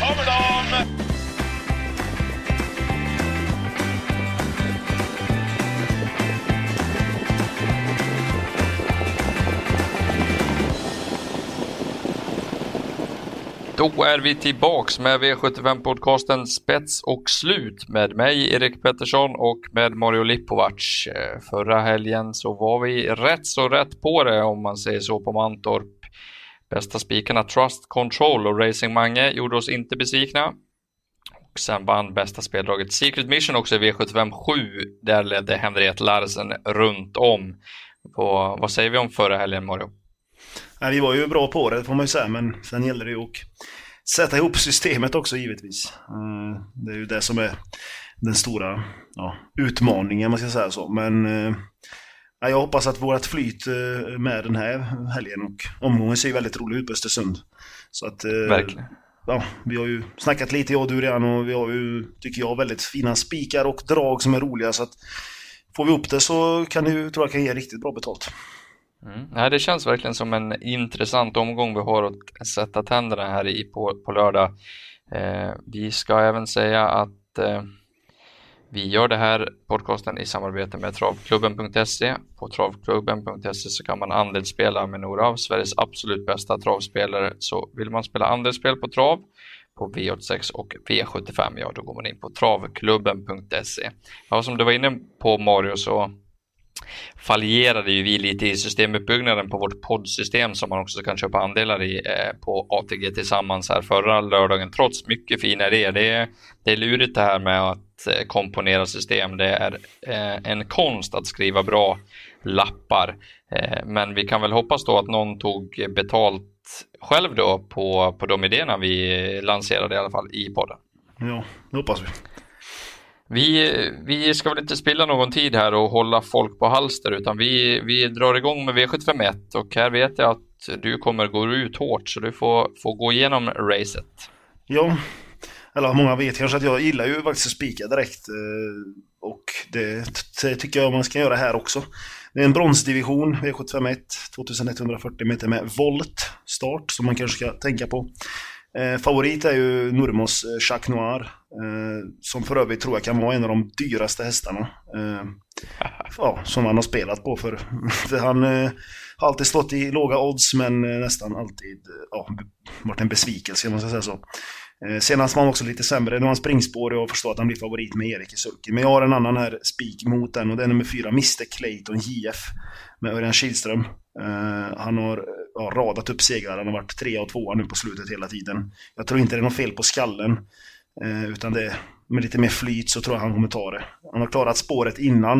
kommer de! Då är vi tillbaks med V75-podcasten Spets och slut med mig Erik Pettersson och med Mario Lipovac. Eh, förra helgen så var vi rätt så rätt på det om man säger så på Mantorp. Bästa spikarna Trust Control och Racing Mange gjorde oss inte besvikna. Och sen vann bästa speldraget Secret Mission också i V75 7. Där ledde Henriette Larsen runt om. Och, vad säger vi om förra helgen Mario? Nej, vi var ju bra på det får man ju säga, men sen gäller det ju att sätta ihop systemet också givetvis. Eh, det är ju det som är den stora ja, utmaningen, man ska säga så. Men eh, jag hoppas att vårt flyt eh, med den här helgen och omgången ser väldigt rolig ut på Östersund. Så att, Verkligen. Ja, vi har ju snackat lite jag och du redan och vi har ju, tycker jag, väldigt fina spikar och drag som är roliga. Så att får vi upp det så kan det ju, tror jag kan ge riktigt bra betalt. Mm. Ja, det känns verkligen som en intressant omgång vi har att sätta tänderna här i på, på lördag. Eh, vi ska även säga att eh, vi gör det här podcasten i samarbete med travklubben.se. På travklubben.se så kan man andelsspela med några av Sveriges absolut bästa travspelare. Så vill man spela andelsspel på trav på V86 och V75, ja då går man in på travklubben.se. Ja, som du var inne på Mario så fallerade ju vi lite i systemuppbyggnaden på vårt poddsystem som man också kan köpa andelar i eh, på ATG tillsammans här förra lördagen trots mycket fina idéer. Det är, det är lurigt det här med att eh, komponera system. Det är eh, en konst att skriva bra lappar. Eh, men vi kan väl hoppas då att någon tog betalt själv då på, på de idéerna vi lanserade i alla fall i podden. Ja, det hoppas vi. Vi, vi ska väl inte spilla någon tid här och hålla folk på halster utan vi, vi drar igång med V751 och här vet jag att du kommer gå ut hårt så du får, får gå igenom racet. Ja, eller många vet kanske att jag gillar ju faktiskt att spika direkt eh, och det, det tycker jag man ska göra här också. Det är en bronsdivision, V751, 2140 meter med volt start som man kanske ska tänka på. Eh, favorit är ju Nurmos eh, Jacques Noir. Eh, som för övrigt tror jag kan vara en av de dyraste hästarna. Eh, ja, som han har spelat på för. han eh, har alltid stått i låga odds men eh, nästan alltid ja, varit en besvikelse om man ska säga så. Senast var han också lite sämre. Nu har han springspår och jag förstår att han blir favorit med Erik i sulky. Men jag har en annan här spik mot den och det är nummer fyra, Mr Clayton JF. Med Örjan Kihlström. han har ja, radat upp segrar. Han har varit trea och tvåa nu på slutet hela tiden. Jag tror inte det är något fel på skallen. Eh, utan det, med lite mer flyt så tror jag han kommer ta det. Han har klarat spåret innan.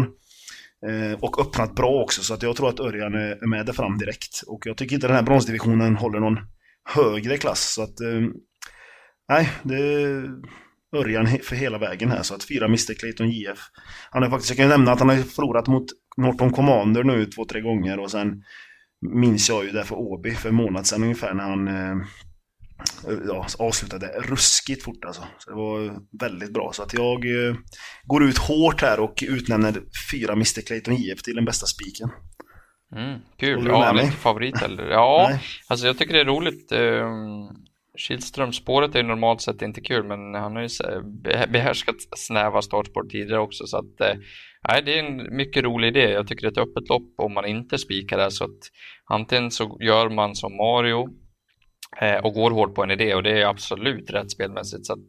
Eh, och öppnat bra också, så att jag tror att Örjan är med där fram direkt. Och jag tycker inte den här bronsdivisionen håller någon högre klass. Så att, eh, nej, det är Örjan för hela vägen här. Så att fyra Mr Clayton JF. Han har faktiskt, jag kan nämna att han har förlorat mot Norton Commander nu två, tre gånger. Och sen minns jag ju där för Åby för en månad sedan ungefär när han eh, ja, avslutade ruskigt fort alltså. Så det var väldigt bra. Så att jag eh, går ut hårt här och utnämner fyra Mr Clayton IF till den bästa spiken. Mm, kul. Ja, favorit eller? Ja, alltså jag tycker det är roligt. Um, Kihlström-spåret är normalt sett inte kul, men han har ju behärskat snäva startspår tidigare också, så att eh, Nej, det är en mycket rolig idé. Jag tycker det är ett öppet lopp om man inte spikar det. Så att antingen så gör man som Mario eh, och går hårt på en idé och det är absolut rätt spelmässigt. Så att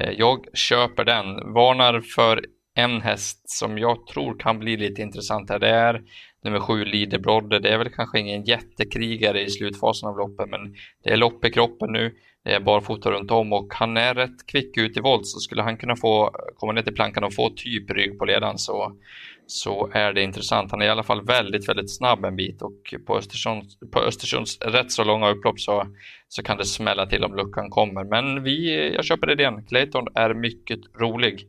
eh, jag köper den. Varnar för en häst som jag tror kan bli lite intressant här. Det är nummer sju Liderbrodde. Det är väl kanske ingen jättekrigare i slutfasen av loppet, men det är lopp i kroppen nu. Det är barfota runt om och han är rätt kvick ut i volt så skulle han kunna få komma ner till plankan och få typ rygg på ledan så, så är det intressant. Han är i alla fall väldigt, väldigt snabb en bit och på Östersunds, på Östersunds rätt så långa upplopp så, så kan det smälla till om luckan kommer. Men vi, jag köper idén. Clayton är mycket rolig.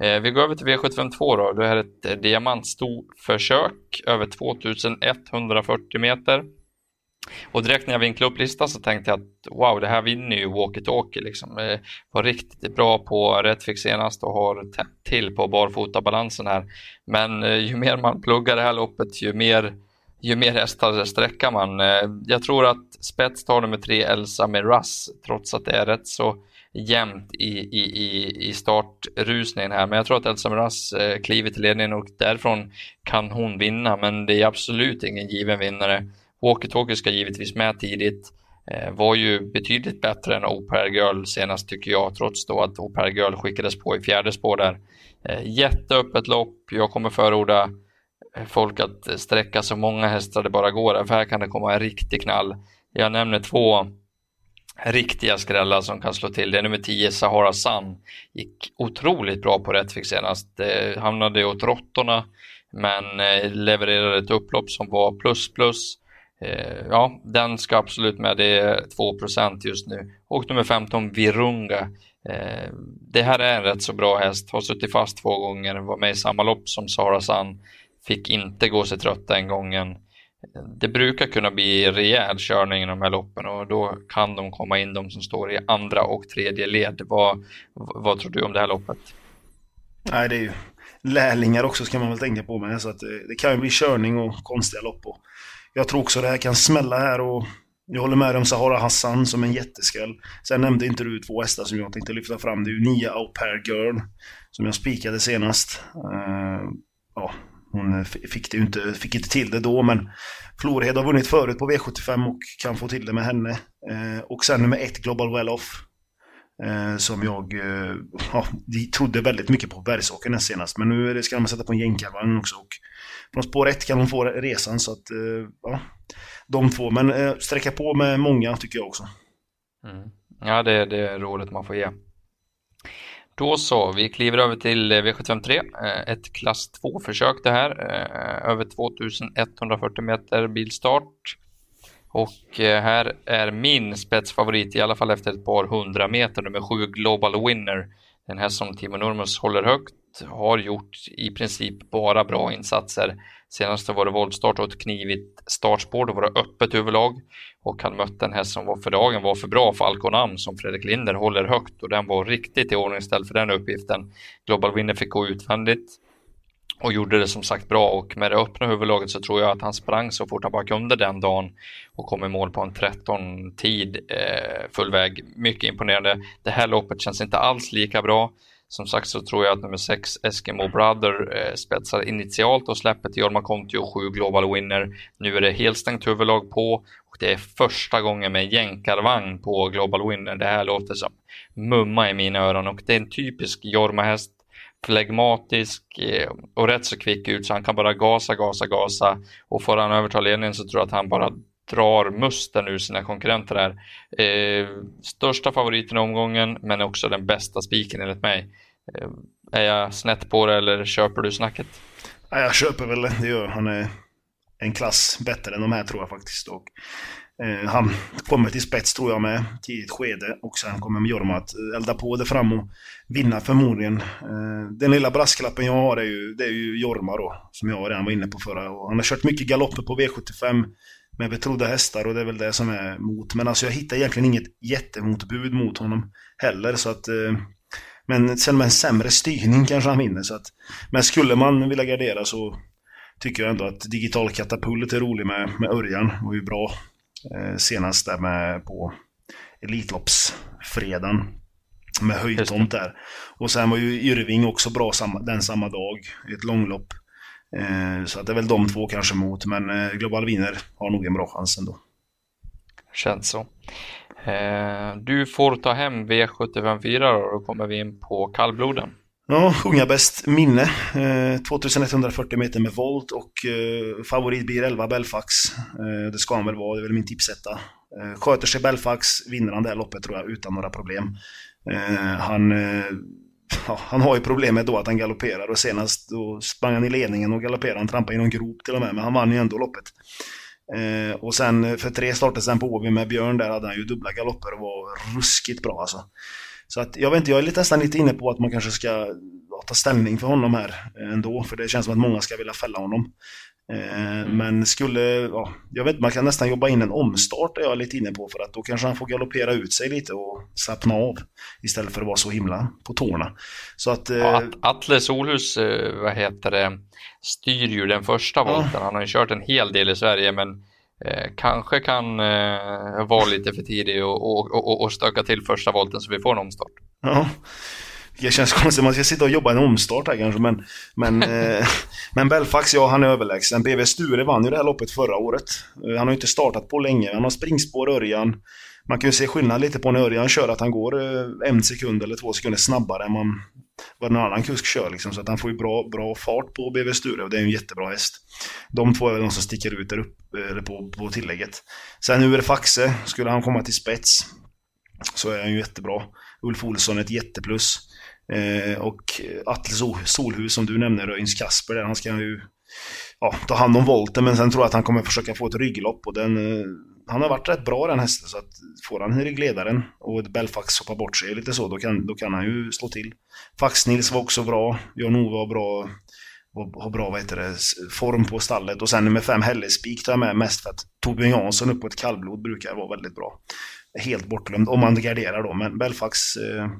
Eh, vi går över till V752 då. Det här är ett eh, diamantstoförsök över 2140 meter. Och direkt när jag vinklade upp listan så tänkte jag att wow, det här vinner ju walkie-talkie liksom. Eh, var riktigt bra på rättfix senast och har tätt till på barfotabalansen här. Men eh, ju mer man pluggar det här loppet, ju mer ju mer hästar sträckar man. Eh, jag tror att spets tar nummer tre Elsa med Russ, trots att det är rätt så jämnt i, i, i startrusningen här. Men jag tror att Elsa Miras eh, kliver till ledningen och därifrån kan hon vinna. Men det är absolut ingen given vinnare. Walkie Talkie ska givetvis med tidigt. Eh, var ju betydligt bättre än Opera Girl senast tycker jag, trots då att Opera Girl skickades på i fjärde spår där. Eh, jätteöppet lopp. Jag kommer förorda eh, folk att eh, sträcka så många hästar det bara går, för här kan det komma en riktig knall. Jag nämner två riktiga skrällar som kan slå till. Det är nummer 10, Sahara Sun. Gick otroligt bra på Rättvik senast. Det hamnade åt råttorna men eh, levererade ett upplopp som var plus plus. Eh, ja, den ska absolut med. Det är 2% just nu. Och nummer 15, Virunga. Eh, det här är en rätt så bra häst. Har suttit fast två gånger. Var med i samma lopp som Sahara Sun. Fick inte gå sig trött den gången det brukar kunna bli rejäl körning i de här loppen och då kan de komma in de som står i andra och tredje led. Vad, vad tror du om det här loppet? Nej, det är ju lärlingar också ska man väl tänka på med. Så att eh, det, kan ju bli körning och konstiga lopp. Och jag tror också det här kan smälla här och jag håller med om Sahara Hassan som en jätteskräll. Sen nämnde inte du två hästar som jag tänkte lyfta fram. Det är ju Nia Au Pair Girl som jag spikade senast. Uh, ja, hon eh, fick, det inte, fick inte till det då, men Florhed har vunnit förut på V75 och kan få till det med henne. Eh, och sen nummer ett, Global Well Off. Eh, som jag eh, ja, trodde väldigt mycket på Bergsåker näst senast. Men nu ska man sätta på en jänkarvagn också. Och från spår ett kan hon få resan, så att eh, ja, de två. Men eh, sträcka på med många tycker jag också. Mm. Ja, det är det rådet man får ge. Då så, vi kliver över till eh, V753, eh, ett klass 2-försök det här, eh, över 2140 meter bilstart. Och här är min spetsfavorit, i alla fall efter ett par hundra meter, nummer 7 Global Winner. Den här som Timo Nurmos håller högt, har gjort i princip bara bra insatser. Senast var det voltstart och ett knivigt startspår, då var det öppet överlag och han mötte en häst som var för dagen var för bra för Alconam som Fredrik Linder håller högt och den var riktigt i ordningställd för den uppgiften. Global Winner fick gå utvändigt och gjorde det som sagt bra och med det öppna huvudlaget så tror jag att han sprang så fort han bara kunde den dagen och kom i mål på en 13 tid eh, full väg. Mycket imponerande. Det här loppet känns inte alls lika bra. Som sagt så tror jag att nummer 6 Eskimo Brother eh, spetsar initialt och släpper till Jorma Kontio och 7 Global Winner. Nu är det helstängt huvudlag på och det är första gången med jänkarvagn på Global Winner. Det här låter som mumma i mina öron och det är en typisk Jorma-häst flegmatisk eh, och rätt så kvick ut så han kan bara gasa, gasa, gasa och får han överta ledningen så tror jag att han bara drar musten ur sina konkurrenter här. Eh, största favoriten i omgången, men också den bästa spiken enligt mig. Eh, är jag snett på det eller köper du snacket? Ja, jag köper väl det, gör Han är en klass bättre än de här tror jag faktiskt. Och, eh, han kommer till spets tror jag med tidigt skede och sen kommer Mjorma att eh, elda på det fram och vinna förmodligen. Eh, den lilla brasklappen jag har är ju, det är ju Jorma då, som jag redan var inne på förra. Och han har kört mycket galopper på V75 med betrodda hästar och det är väl det som är mot. Men alltså jag hittar egentligen inget jättemotbud mot honom heller så att... Eh, men sen med en sämre styrning kanske han vinner så att... Men skulle man vilja gardera så tycker jag ändå att Digital Katapult är rolig med, med Örjan. Det var ju bra senast där med på Elitloppsfredagen. Med höjdtomt där. Och sen var ju Yrving också bra samma, den samma dag. Ett långlopp. Eh, så att det är väl de två kanske mot, men eh, Global Wiener har nog en bra chans ändå. Känns så. Eh, du får ta hem V754 då, då kommer vi in på kallbloden. Ja, sjunga bäst minne. Eh, 2140 meter med volt och eh, favorit blir 11 Belfax. Eh, det ska han väl vara, det är väl min tipsetta. sköter sig Belfax vinner han det här loppet tror jag utan några problem. han ja, han har ju problemet då att han galopperar och senast då sprang han i ledningen och galopperade. Han trampade i någon grop till och med, men han vann ju ändå loppet. Eh, och sen för tre starter sen på Åby med Björn där hade han ju dubbla galopper och var ruskigt bra alltså. Så att jag vet inte, jag är lite, nästan lite inne på att man kanske ska ta ställning för honom här ändå, för det känns som att många ska vilja fälla honom. Eh, mm. Men skulle, ja, jag vet man kan nästan jobba in en omstart är jag lite inne på för att då kanske han får galoppera ut sig lite och slappna av istället för att vara så himla på tårna. Så att... Ja, eh, Atle Solhus, eh, vad heter det, styr ju den första volten. Ja. Han har ju kört en hel del i Sverige men eh, kanske kan eh, vara lite för tidig och, och, och, och stöka till första volten så vi får en omstart. Ja. Det känns konstigt, man ska sitta och jobba en omstart här kanske, men... Men, eh, men Belfax, ja han är överlägsen. BV Sture vann ju det här loppet förra året. Eh, han har ju inte startat på länge. Han har springspår Örjan. Man kan ju se skillnad lite på när Örjan kör, att han går eh, en sekund eller två sekunder snabbare än man, vad någon annan kusk kör. Liksom. Så att han får ju bra, bra fart på BV Sture och det är ju en jättebra häst. De två är väl de som sticker ut där uppe, eller på, på tillägget. Sen nu är det Faxe. Skulle han komma till spets så är han ju jättebra. Ulf Olsson ett jätteplus. Eh, och Atle Solhus som du nämner, Röjns Kasper, där han ska ju ja, ta hand om volten men sen tror jag att han kommer försöka få ett rygglopp och den, eh, han har varit rätt bra den hästen så att får han ryggledaren och Belfax hoppar bort sig lite så då kan, då kan han ju slå till. Fax-Nils var också bra, Jan-Ove var bra, har bra vad heter det, form på stallet och sen nummer fem Hellespik tar jag med mest för att Torbjörn Jansson upp på ett kallblod brukar vara väldigt bra. Helt bortglömd om man garderar då men Belfax eh,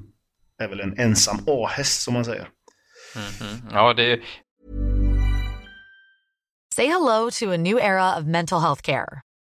är väl en ensam A-häst som man säger. Mm -hmm. Ja, det Say hello to a new era of mental health care.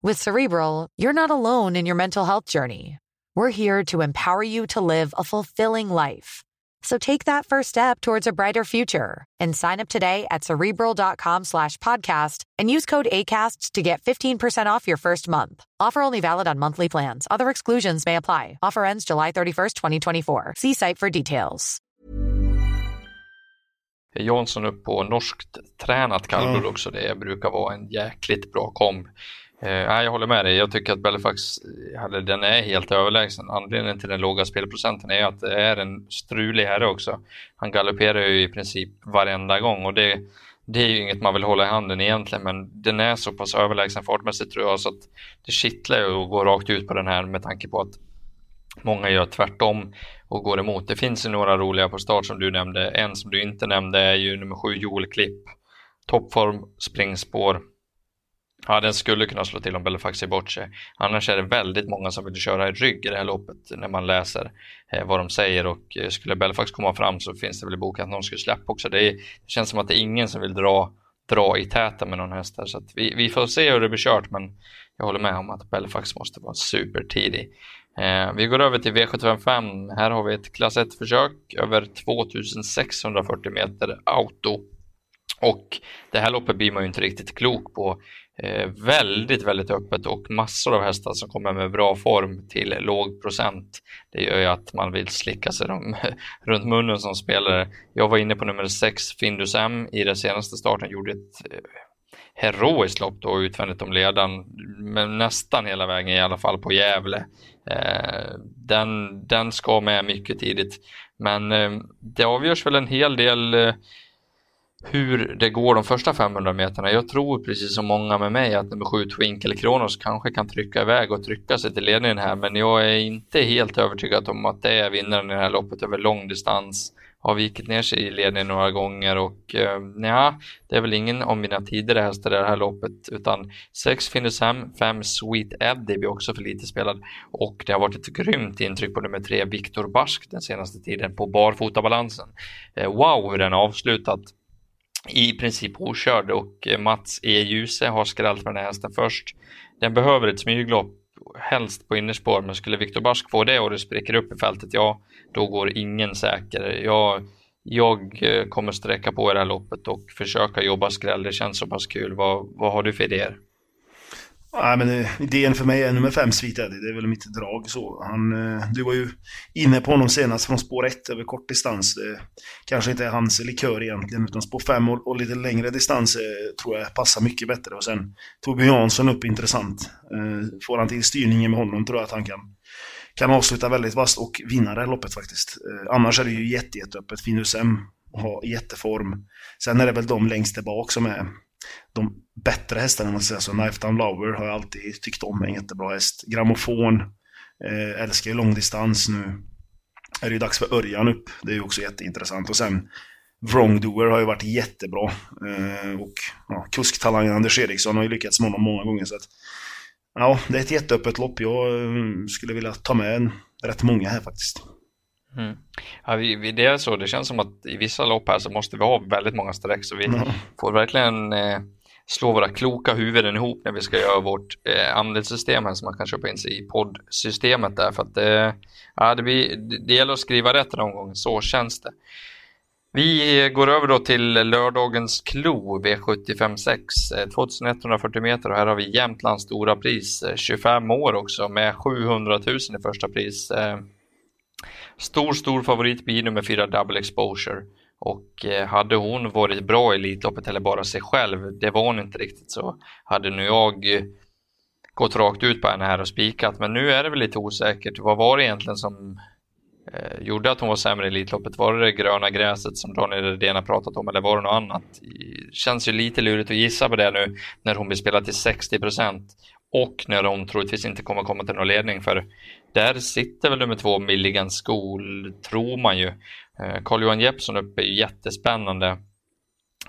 With Cerebral, you're not alone in your mental health journey. We're here to empower you to live a fulfilling life. So take that first step towards a brighter future and sign up today at cerebral.com slash podcast and use code ACasts to get 15% off your first month. Offer only valid on monthly plans. Other exclusions may apply. Offer ends July 31st, 2024. See site for details. Jansson upp på norskt tränat kallblod mm. också. Det brukar vara en jäkligt bra komb. Eh, jag håller med dig. Jag tycker att Belfax eller, den är helt överlägsen. Anledningen till den låga spelprocenten är att det är en strulig herre också. Han galopperar ju i princip varenda gång och det, det är ju inget man vill hålla i handen egentligen men den är så pass överlägsen fartmässigt tror jag så att det kittlar ju att gå rakt ut på den här med tanke på att många gör tvärtom och går emot. Det finns ju några roliga på start som du nämnde. En som du inte nämnde är ju nummer sju Joel Klipp. Toppform, springspår. Ja, den skulle kunna slå till om Bellefax är bort sig. Annars är det väldigt många som vill köra i rygg i det här loppet när man läser eh, vad de säger och eh, skulle Belfax komma fram så finns det väl i boken att någon skulle släppa också. Det, är, det, känns som att det är ingen som vill dra, dra i täten med någon häst där. Så vi, vi, får se hur det blir kört men jag håller med om att Belfax måste vara supertidig. Eh, vi går över till V755. Här har vi ett klass 1-försök över 2640 meter auto. Och det här loppet blir man ju inte riktigt klok på. Eh, väldigt, väldigt öppet och massor av hästar som kommer med bra form till låg procent. Det gör ju att man vill slicka sig dem runt munnen som spelare. Jag var inne på nummer 6, Findus M, i den senaste starten, gjorde ett eh, heroiskt lopp då utvändigt om ledan, men nästan hela vägen i alla fall på Gävle. Eh, den, den ska med mycket tidigt, men eh, det avgörs väl en hel del eh, hur det går de första 500 meterna. Jag tror precis som många med mig att nummer 7 Twinkle Kronos kanske kan trycka iväg och trycka sig till ledningen här, men jag är inte helt övertygad om att det är vinnaren i det här loppet över lång distans har vikit ner sig i ledningen några gånger och eh, ja, det är väl ingen av mina tidigare hästar i det här loppet utan 6 Findus Ham, 5 Sweet Eddie blir också för lite spelad och det har varit ett grymt intryck på nummer 3 Viktor Barsk den senaste tiden på barfotabalansen. Eh, wow hur den har avslutat i princip okörd och eh, Mats E. Djuse har skrällt med den här hästen först. Den behöver ett smyglopp helst på innerspår, men skulle Viktor Barsk få det och det spricker upp i fältet, ja, då går ingen säker. Jag, jag eh, kommer sträcka på i det här loppet och försöka jobba skräll. Det känns så pass kul. Vad, vad har du för idéer? Nej, men eh, idén för mig är nummer fem, Sweet Eddie. Det är väl mitt drag så. Han, eh, du var ju inne på honom senast från spår 1 över kort distans. Det kanske inte är hans likör egentligen, utan spår 5 och, och, lite längre distans eh, tror jag passar mycket bättre. Och sen Torbjörn Jansson upp intressant. Får han till styrningen med honom tror jag att han kan, kan avsluta väldigt vasst och vinna det här loppet faktiskt. Annars är det ju jätte, jätteöppet. Finus M har jätteform. Sen är det väl de längst där bak som är de bättre hästarna, man säga så. Knife Down Lover har jag alltid tyckt om, en jättebra häst. Grammofon, eh, älskar ju långdistans nu. Är det ju dags för Örjan upp, det är ju också jätteintressant. Och sen Wrongdoer har ju varit jättebra. Eh, och ja, kusktalangen Anders Eriksson har ju lyckats med honom många gånger. Så att, ja, det är ett jätteöppet lopp. Jag eh, skulle vilja ta med en, rätt många här faktiskt. Mm. Ja, vi, vi, det är så, det känns som att i vissa lopp här så måste vi ha väldigt många streck så vi mm. får verkligen eh, slå våra kloka huvuden ihop när vi ska göra vårt eh, andelssystem här som man kan köpa in sig i poddsystemet där för att eh, ja, det, blir, det, gäller att skriva rätt någon gång, så känns det. Vi går över då till lördagens klo V756 2140 meter och här har vi Jämtlands stora pris 25 eh, år också med 700 000 i första pris. Stor, stor favorit blir nummer fyra Double Exposure. Och eh, hade hon varit bra i Elitloppet eller bara sig själv, det var hon inte riktigt så, hade nu jag eh, gått rakt ut på henne här och spikat. Men nu är det väl lite osäkert. Vad var det egentligen som eh, gjorde att hon var sämre i Elitloppet? Var det det gröna gräset som Daniel Redén har pratat om eller var det något annat? Det känns ju lite lurigt att gissa på det nu när hon blir spelad till 60 procent och när hon troligtvis inte kommer komma till någon ledning för där sitter väl nummer två Milligan School, tror man ju. Eh, Carl-Johan Jeppsson uppe är jättespännande.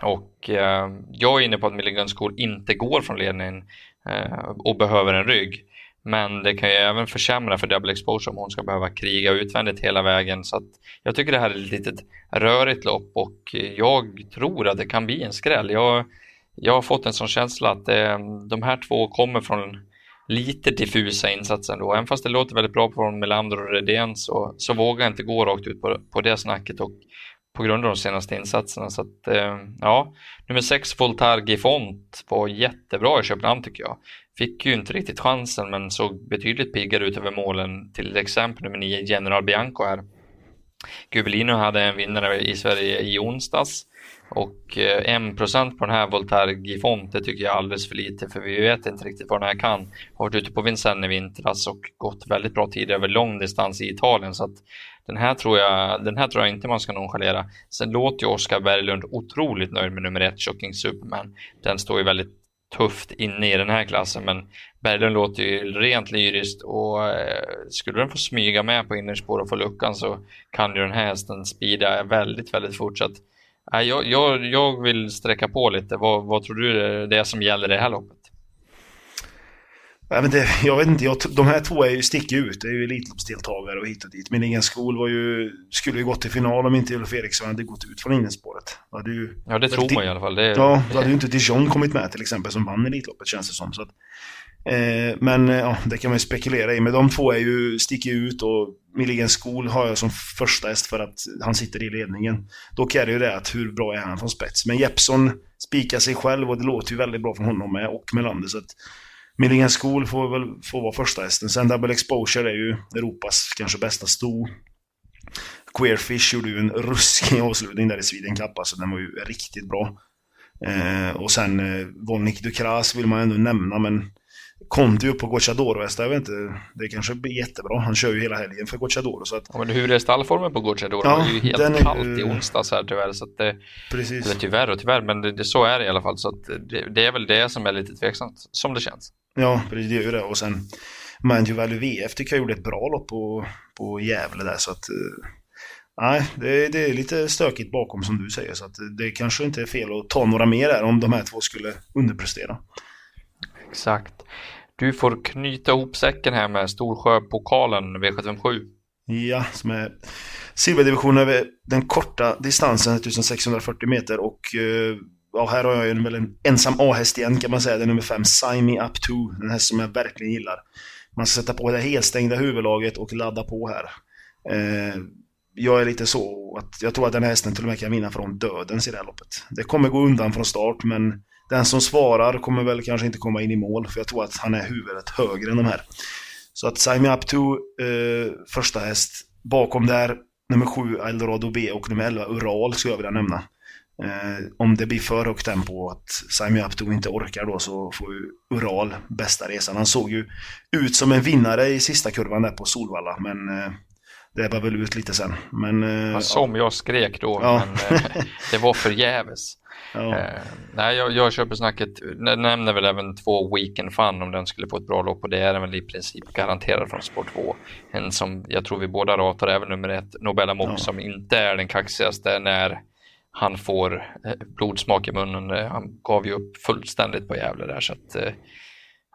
Och eh, jag är inne på att Milligan School inte går från ledningen eh, och behöver en rygg. Men det kan ju även försämra för Double Exposure om hon ska behöva kriga utvändigt hela vägen. Så jag tycker det här är ett litet rörigt lopp och jag tror att det kan bli en skräll. Jag, jag har fått en sån känsla att det, de här två kommer från lite diffusa insatsen då. Även fast det låter väldigt bra från Melander och Redén så, så vågar jag inte gå rakt ut på, på det snacket och på grund av de senaste insatserna. Så att, eh, ja, nummer 6 Voltaire Gifont var jättebra i Köpenhamn tycker jag. Fick ju inte riktigt chansen men såg betydligt piggare ut över målen. Till exempel nummer 9 General Bianco här. Gubelino hade en vinnare i Sverige i onsdags. Och eh, 1% på den här Voltaire Gifont, det tycker jag är alldeles för lite för vi vet inte riktigt vad den här kan. Har varit ute på Vincennes i vintras och gått väldigt bra tid över lång distans i Italien så att den här tror jag, den här tror jag inte man ska nonchalera. Sen låter ju Oskar Berglund otroligt nöjd med nummer ett, Shocking Superman. Den står ju väldigt tufft inne i den här klassen men Berglund låter ju rent lyriskt och eh, skulle den få smyga med på innerspår och få luckan så kan ju den här hästen speeda väldigt, väldigt fortsatt. Jag, jag, jag vill sträcka på lite. Vad, vad tror du det är som gäller det här loppet? Jag vet inte, jag vet inte jag, de här två är ju, sticker ut. Det är ju Elitloppsdeltagare och hit och dit. Men ingen skol var ju, skulle ju gått till final om inte Ulf Eriksson hade gått ut från innerspåret. Ja, det tror man i alla fall. Det, ja, då hade ju inte Dijon kommit med till exempel som vann Elitloppet känns det som. Så att, Eh, men eh, ja, det kan man ju spekulera i. Men de två är ju, sticker ut och Milligan School har jag som första häst för att han sitter i ledningen. Dock är det ju det att hur bra är han från spets? Men Jeppson spikar sig själv och det låter ju väldigt bra från honom med och Melander. Så att Milligan School får väl få vara första hästen. Sen Double Exposure är ju Europas kanske bästa sto. Queerfish gjorde ju en ruskig avslutning där i Sweden Cup, alltså den var ju riktigt bra. Eh, och sen eh, Vonnik Dukras vill man ändå nämna, men Conti upp på Gocciadoro hästar, jag vet inte. Det kanske blir jättebra. Han kör ju hela helgen för Gocciadoro. Så att... ja, men hur är stallformen på Gocciadoro? Ja, det var ju helt kallt ju... i onsdags här tyvärr. Så att det... Precis. Eller tyvärr och tyvärr, men det, det, så är det i alla fall. Så det, det, är väl det som är lite tveksamt, som det känns. Ja, precis. Det gör ju det. Och sen Manju Value VF tycker jag gjorde ett bra lopp på, på Gävle där. Så att... Eh, nej, det, det, är lite stökigt bakom som du säger. Så att det kanske inte är fel att ta några mer där om de här två skulle underprestera. Exakt. Du får knyta ihop säcken här med Storsjöpokalen V757. Ja, som är silverdivision över den korta distansen, 1640 meter och eh, ja, här har jag ju väl en ensam A-häst igen kan man säga. Det är nummer 5, Sign Me Up To. Den häst som jag verkligen gillar. Man ska sätta på det helstängda huvudlaget och ladda på här. Eh, jag är lite så att jag tror att den här hästen till och med kan vinna från dödens i det här loppet. Det kommer gå undan från start men den som svarar kommer väl kanske inte komma in i mål, för jag tror att han är huvudet högre än de här. Så att Sign Me Up To, eh, första häst. Bakom där, nummer 7 Eldorado B och nummer 11 Ural skulle jag vilja nämna. Eh, om det blir för högt tempo och att Sami Apto inte orkar då så får ju Ural bästa resan. Han såg ju ut som en vinnare i sista kurvan där på Solvalla men eh, det ebbar väl ut lite sen. Men, eh, som ja. jag skrek då, ja. men eh, det var förgäves. Ja. Eh, nej, jag, jag köper snacket, nämner väl även två Weekend Fun om den skulle få ett bra lopp och det är den väl i princip garanterad från Sport 2. En som jag tror vi båda ratar, även nummer ett, Nobel Amok, ja. som inte är den kaxigaste när han får blodsmak i munnen. Han gav ju upp fullständigt på Gävle där så att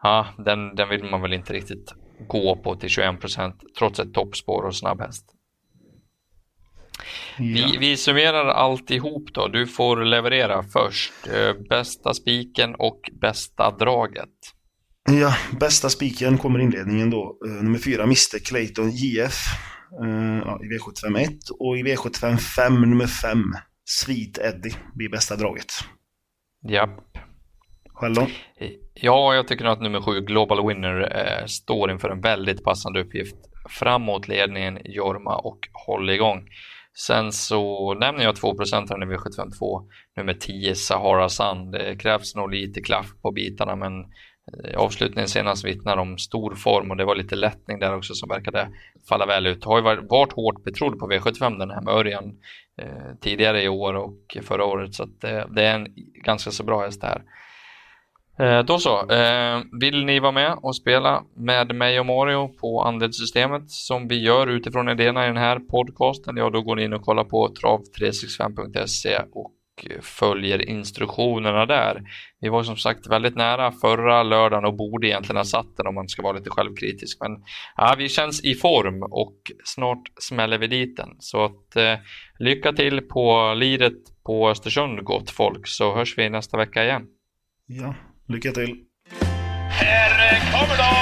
ja, den, den vill man väl inte riktigt gå på till 21 procent trots ett toppspår och snabb häst. Ja. Vi, vi summerar alltihop då. Du får leverera först. Bästa spiken och bästa draget. Ja, bästa spiken kommer inledningen då. Nummer fyra, Mr Clayton JF. Ja, I V751 och i V755 nummer 5 Sweet Eddie blir bästa draget. Japp. Själv då? Ja, jag tycker att nummer sju, Global Winner, eh, står inför en väldigt passande uppgift. Framåt ledningen, Jorma och håll igång. Sen så nämner jag 2% här i V752, nummer 10, Sahara Sun. Det krävs nog lite klaff på bitarna, men eh, avslutningen senast vittnar om stor form och det var lite lättning där också som verkade falla väl ut. Har ju varit hårt betrodd på V75 den här med Örjan eh, tidigare i år och förra året så att det, det är en ganska så bra häst det här. Eh, då så, eh, vill ni vara med och spela med mig och Mario på andelssystemet som vi gör utifrån idéerna i den här podcasten, ja då går ni in och kollar på trav365.se och följer instruktionerna där. Vi var som sagt väldigt nära förra lördagen och borde egentligen ha satt den om man ska vara lite självkritisk. Men ja, vi känns i form och snart smäller vi dit den. Så att, eh, lycka till på liret på Östersund gott folk så hörs vi nästa vecka igen. Ja, lycka till. Här kommer de!